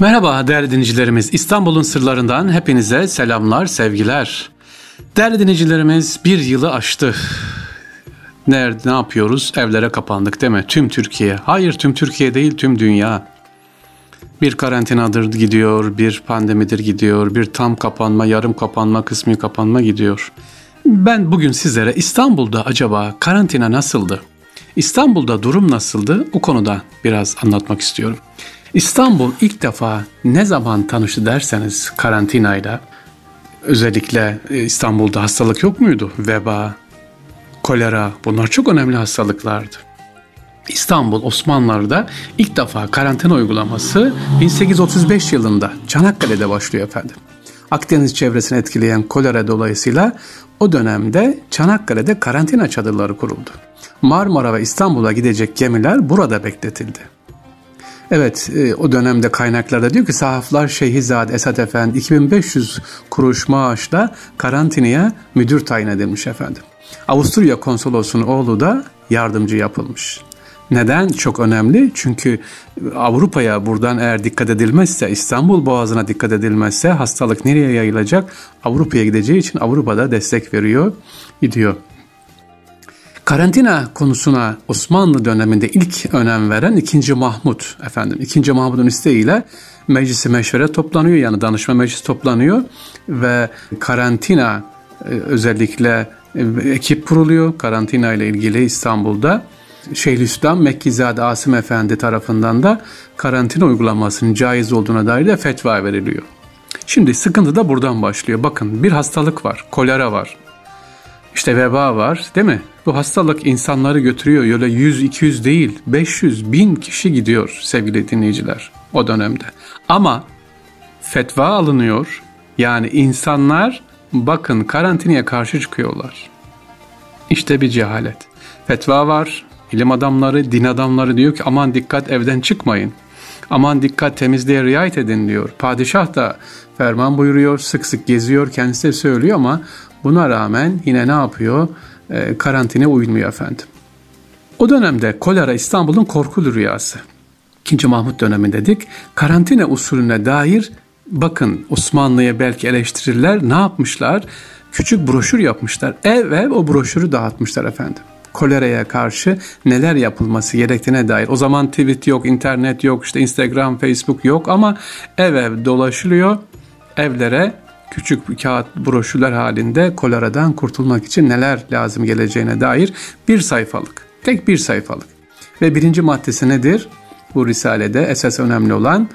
Merhaba değerli dinleyicilerimiz. İstanbul'un sırlarından hepinize selamlar, sevgiler. Değerli dinleyicilerimiz bir yılı aştı. Nerede, ne yapıyoruz? Evlere kapandık değil mi? Tüm Türkiye. Hayır tüm Türkiye değil, tüm dünya. Bir karantinadır gidiyor, bir pandemidir gidiyor, bir tam kapanma, yarım kapanma, kısmi kapanma gidiyor. Ben bugün sizlere İstanbul'da acaba karantina nasıldı? İstanbul'da durum nasıldı? O konuda biraz anlatmak istiyorum. İstanbul ilk defa ne zaman tanıştı derseniz karantinayla özellikle e, İstanbul'da hastalık yok muydu? Veba, kolera bunlar çok önemli hastalıklardı. İstanbul Osmanlılar'da ilk defa karantina uygulaması 1835 yılında Çanakkale'de başlıyor efendim. Akdeniz çevresini etkileyen kolera dolayısıyla o dönemde Çanakkale'de karantina çadırları kuruldu. Marmara ve İstanbul'a gidecek gemiler burada bekletildi. Evet e, o dönemde kaynaklarda diyor ki sahaflar Şeyhizade Esat Efendi 2500 kuruş maaşla karantinaya müdür tayin edilmiş efendim. Avusturya konsolosunun oğlu da yardımcı yapılmış. Neden? Çok önemli. Çünkü Avrupa'ya buradan eğer dikkat edilmezse, İstanbul Boğazı'na dikkat edilmezse hastalık nereye yayılacak? Avrupa'ya gideceği için Avrupa'da destek veriyor, gidiyor. Karantina konusuna Osmanlı döneminde ilk önem veren 2. Mahmut efendim. 2. Mahmut'un isteğiyle meclisi meşvere toplanıyor yani danışma meclisi toplanıyor ve karantina e, özellikle e, ekip kuruluyor karantina ile ilgili İstanbul'da. Şeyhülislam Mekkizade Asım Efendi tarafından da karantina uygulamasının caiz olduğuna dair de fetva veriliyor. Şimdi sıkıntı da buradan başlıyor. Bakın bir hastalık var, kolera var. İşte veba var değil mi? Bu hastalık insanları götürüyor. Öyle 100-200 değil 500 bin kişi gidiyor sevgili dinleyiciler o dönemde. Ama fetva alınıyor. Yani insanlar bakın karantinaya karşı çıkıyorlar. İşte bir cehalet. Fetva var. İlim adamları, din adamları diyor ki aman dikkat evden çıkmayın. Aman dikkat temizliğe riayet edin diyor. Padişah da ferman buyuruyor, sık sık geziyor, kendisi de söylüyor ama buna rağmen yine ne yapıyor? e, karantinaya uymuyor efendim. O dönemde kolera İstanbul'un korkulu rüyası. İkinci Mahmut dönemi dedik. Karantina usulüne dair bakın Osmanlı'ya belki eleştirirler. Ne yapmışlar? Küçük broşür yapmışlar. Ev ev o broşürü dağıtmışlar efendim. Koleraya karşı neler yapılması gerektiğine dair. O zaman tweet yok, internet yok, işte Instagram, Facebook yok ama ev ev dolaşılıyor. Evlere küçük bir kağıt broşürler halinde koleradan kurtulmak için neler lazım geleceğine dair bir sayfalık. Tek bir sayfalık. Ve birinci maddesi nedir? Bu risalede esas önemli olan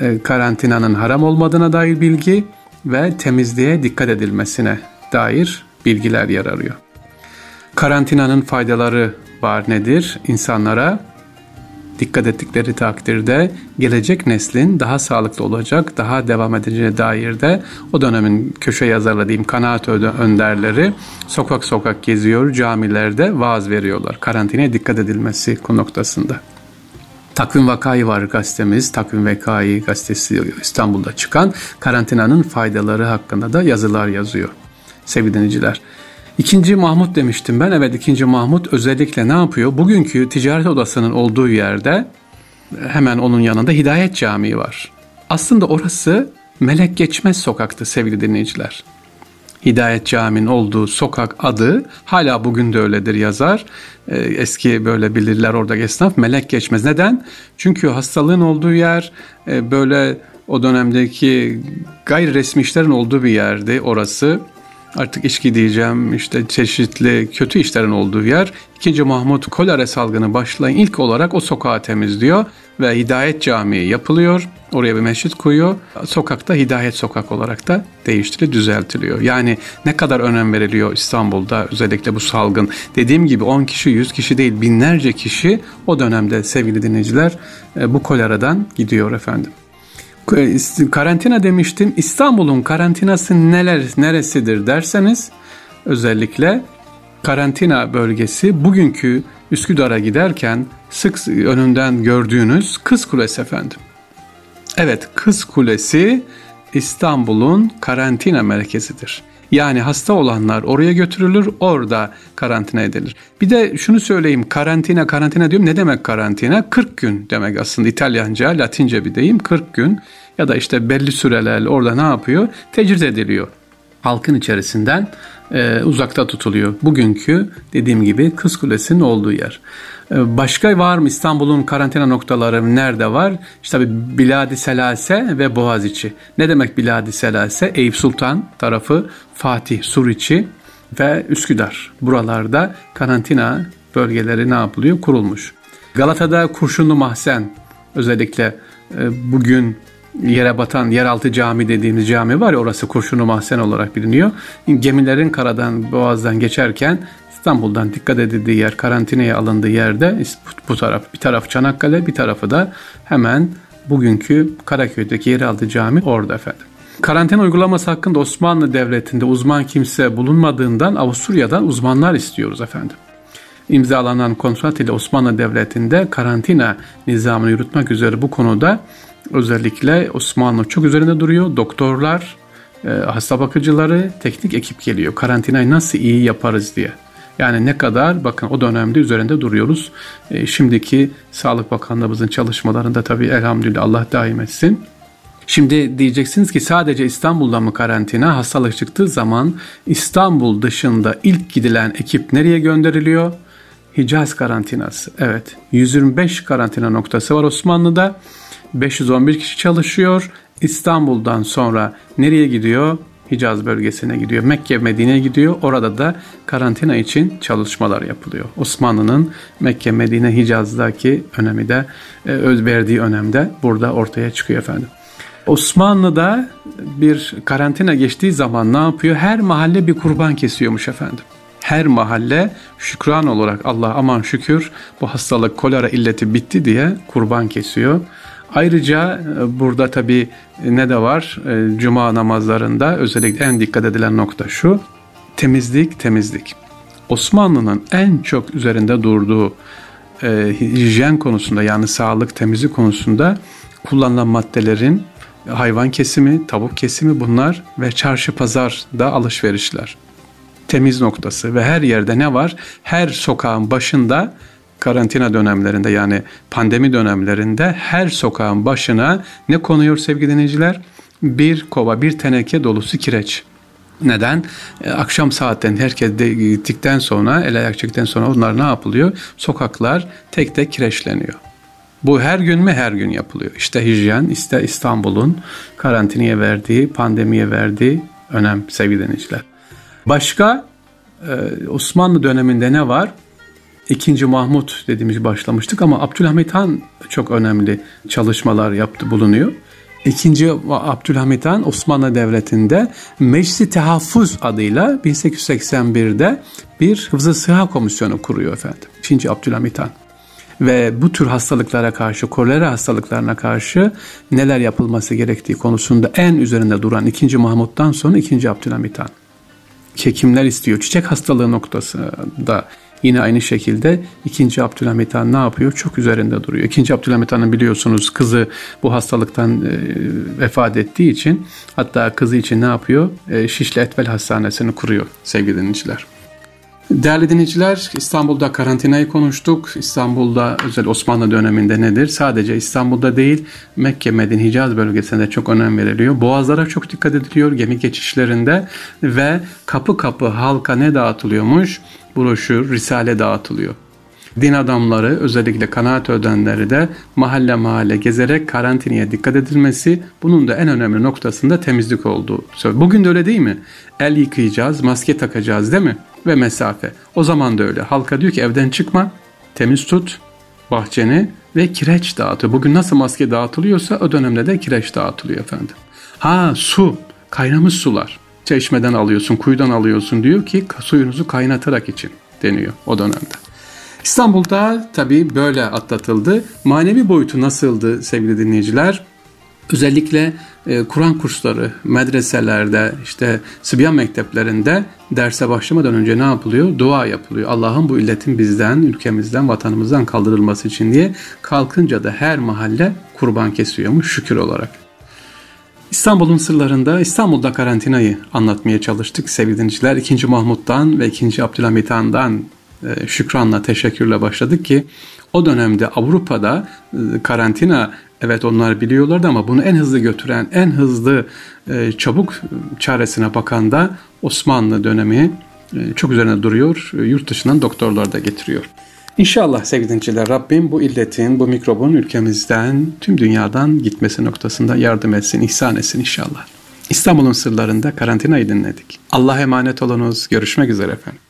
e, karantinanın haram olmadığına dair bilgi ve temizliğe dikkat edilmesine dair bilgiler yer arıyor. Karantinanın faydaları var nedir? İnsanlara dikkat ettikleri takdirde gelecek neslin daha sağlıklı olacak, daha devam edeceğine dair de o dönemin köşe yazarları diyeyim kanaat önderleri sokak sokak geziyor, camilerde vaaz veriyorlar. Karantinaya dikkat edilmesi noktasında. Takvim Vakayı var gazetemiz. Takvim Vakayı gazetesi İstanbul'da çıkan karantinanın faydaları hakkında da yazılar yazıyor. Sevgili dinleyiciler. İkinci Mahmut demiştim ben. Evet ikinci Mahmut özellikle ne yapıyor? Bugünkü ticaret odasının olduğu yerde hemen onun yanında Hidayet Camii var. Aslında orası Melek Geçmez sokaktı sevgili dinleyiciler. Hidayet Camii'nin olduğu sokak adı hala bugün de öyledir yazar. Ee, eski böyle bilirler orada esnaf Melek Geçmez. Neden? Çünkü hastalığın olduğu yer e, böyle o dönemdeki gayri resmi işlerin olduğu bir yerdi orası artık içki diyeceğim işte çeşitli kötü işlerin olduğu yer. İkinci Mahmut kolera salgını başlayan ilk olarak o sokağı temizliyor ve Hidayet Camii yapılıyor. Oraya bir mescit koyuyor. Sokakta Hidayet Sokak olarak da değiştiriliyor, düzeltiliyor. Yani ne kadar önem veriliyor İstanbul'da özellikle bu salgın. Dediğim gibi 10 kişi, 100 kişi değil binlerce kişi o dönemde sevgili dinleyiciler e, bu koleradan gidiyor efendim. Karantina demiştim. İstanbul'un karantinası neler neresidir derseniz özellikle karantina bölgesi bugünkü Üsküdar'a giderken sık önünden gördüğünüz Kız Kulesi efendim. Evet Kız Kulesi İstanbul'un karantina merkezidir. Yani hasta olanlar oraya götürülür, orada karantina edilir. Bir de şunu söyleyeyim, karantina, karantina diyorum. Ne demek karantina? 40 gün demek aslında İtalyanca, Latince bir deyim. 40 gün ya da işte belli sürelerle orada ne yapıyor? Tecrit ediliyor. Halkın içerisinden e, uzakta tutuluyor. Bugünkü dediğim gibi Kız Kulesi'nin olduğu yer. E, başka var mı İstanbul'un karantina noktaları nerede var? İşte tabii Biladi Selase ve Boğaziçi. Ne demek Biladi Selase? Eyüp Sultan tarafı, Fatih, Suriçi ve Üsküdar. Buralarda karantina bölgeleri ne yapılıyor? Kurulmuş. Galata'da Kurşunlu Mahzen özellikle e, bugün yere batan yeraltı cami dediğimiz cami var ya orası Kurşunu Mahzen olarak biliniyor. Gemilerin karadan boğazdan geçerken İstanbul'dan dikkat edildiği yer karantinaya alındığı yerde bu taraf bir taraf Çanakkale bir tarafı da hemen bugünkü Karaköy'deki yeraltı cami orada efendim. Karantina uygulaması hakkında Osmanlı Devleti'nde uzman kimse bulunmadığından Avusturya'dan uzmanlar istiyoruz efendim. İmzalanan kontrat ile Osmanlı Devleti'nde karantina nizamını yürütmek üzere bu konuda özellikle Osmanlı çok üzerinde duruyor. Doktorlar, e, hasta bakıcıları, teknik ekip geliyor. Karantinayı nasıl iyi yaparız diye. Yani ne kadar bakın o dönemde üzerinde duruyoruz. E, şimdiki Sağlık Bakanlığımızın çalışmalarında tabii elhamdülillah Allah daim etsin. Şimdi diyeceksiniz ki sadece İstanbul'da mı karantina? Hastalık çıktığı zaman İstanbul dışında ilk gidilen ekip nereye gönderiliyor? Hicaz karantinası. Evet 125 karantina noktası var Osmanlı'da. 511 kişi çalışıyor. İstanbul'dan sonra nereye gidiyor? Hicaz bölgesine gidiyor. Mekke Medine'ye gidiyor. Orada da karantina için çalışmalar yapılıyor. Osmanlı'nın Mekke, Medine, Hicaz'daki önemi de e, öz verdiği önemde burada ortaya çıkıyor efendim. Osmanlı'da bir karantina geçtiği zaman ne yapıyor? Her mahalle bir kurban kesiyormuş efendim. Her mahalle şükran olarak Allah aman şükür bu hastalık kolera illeti bitti diye kurban kesiyor. Ayrıca e, burada tabi ne de var? E, cuma namazlarında özellikle en dikkat edilen nokta şu. Temizlik, temizlik. Osmanlı'nın en çok üzerinde durduğu e, hijyen konusunda yani sağlık, temizlik konusunda kullanılan maddelerin hayvan kesimi, tavuk kesimi bunlar ve çarşı pazarda alışverişler. Temiz noktası ve her yerde ne var? Her sokağın başında karantina dönemlerinde yani pandemi dönemlerinde her sokağın başına ne konuyor sevgili dinleyiciler? Bir kova, bir teneke dolusu kireç. Neden? E, akşam saatten herkes de gittikten sonra, el ayak çektikten sonra onlar ne yapılıyor? Sokaklar tek tek kireçleniyor. Bu her gün mü? Her gün yapılıyor. İşte hijyen, işte İstanbul'un karantinaya verdiği, pandemiye verdiği önem sevgili dinleyiciler. Başka e, Osmanlı döneminde ne var? İkinci Mahmut dediğimiz başlamıştık ama Abdülhamit Han çok önemli çalışmalar yaptı bulunuyor. İkinci Abdülhamit Han Osmanlı Devleti'nde Meclisi Tehaffuz adıyla 1881'de bir Hıfzı Sıha Komisyonu kuruyor efendim. İkinci Abdülhamit Han. Ve bu tür hastalıklara karşı, kolera hastalıklarına karşı neler yapılması gerektiği konusunda en üzerinde duran ikinci Mahmut'tan sonra ikinci Abdülhamit Han. Hekimler istiyor. Çiçek hastalığı noktasında Yine aynı şekilde 2. Abdülhamit Han ne yapıyor? Çok üzerinde duruyor. 2. Abdülhamit Han'ın biliyorsunuz kızı bu hastalıktan e, vefat ettiği için hatta kızı için ne yapıyor? E, Şişli Etvel Hastanesi'ni kuruyor sevgili dinleyiciler. Değerli dinleyiciler, İstanbul'da karantinayı konuştuk. İstanbul'da özel Osmanlı döneminde nedir? Sadece İstanbul'da değil, Mekke, Medine, Hicaz bölgesinde çok önem veriliyor. Boğazlara çok dikkat ediliyor gemi geçişlerinde ve kapı kapı halka ne dağıtılıyormuş? Broşür, risale dağıtılıyor. Din adamları özellikle kanaat ödenleri de mahalle mahalle gezerek karantinaya dikkat edilmesi bunun da en önemli noktasında temizlik olduğu. Bugün de öyle değil mi? El yıkayacağız, maske takacağız değil mi? Ve mesafe. O zaman da öyle. Halka diyor ki evden çıkma, temiz tut bahçeni ve kireç dağıtıyor. Bugün nasıl maske dağıtılıyorsa o dönemde de kireç dağıtılıyor efendim. Ha su, kaynamış sular çeşmeden alıyorsun, kuyudan alıyorsun diyor ki suyunuzu kaynatarak için deniyor o dönemde. İstanbul'da tabii böyle atlatıldı. Manevi boyutu nasıldı sevgili dinleyiciler? Özellikle e, Kur'an kursları, medreselerde, işte Sıbyan mekteplerinde derse başlamadan önce ne yapılıyor? Dua yapılıyor. Allah'ın bu illetin bizden, ülkemizden, vatanımızdan kaldırılması için diye kalkınca da her mahalle kurban kesiyormuş şükür olarak. İstanbul'un sırlarında İstanbul'da karantinayı anlatmaya çalıştık sevgili dinleyiciler. 2. Mahmut'tan ve 2. Abdülhamit Han'dan e, şükranla, teşekkürle başladık ki o dönemde Avrupa'da e, karantina evet onlar biliyorlardı ama bunu en hızlı götüren, en hızlı e, çabuk çaresine bakan da Osmanlı dönemi çok üzerine duruyor. Yurt dışından doktorlar da getiriyor. İnşallah sevgili dinleyiciler Rabbim bu illetin, bu mikrobun ülkemizden, tüm dünyadan gitmesi noktasında yardım etsin, ihsan etsin inşallah. İstanbul'un sırlarında karantinayı dinledik. Allah'a emanet olunuz. Görüşmek üzere efendim.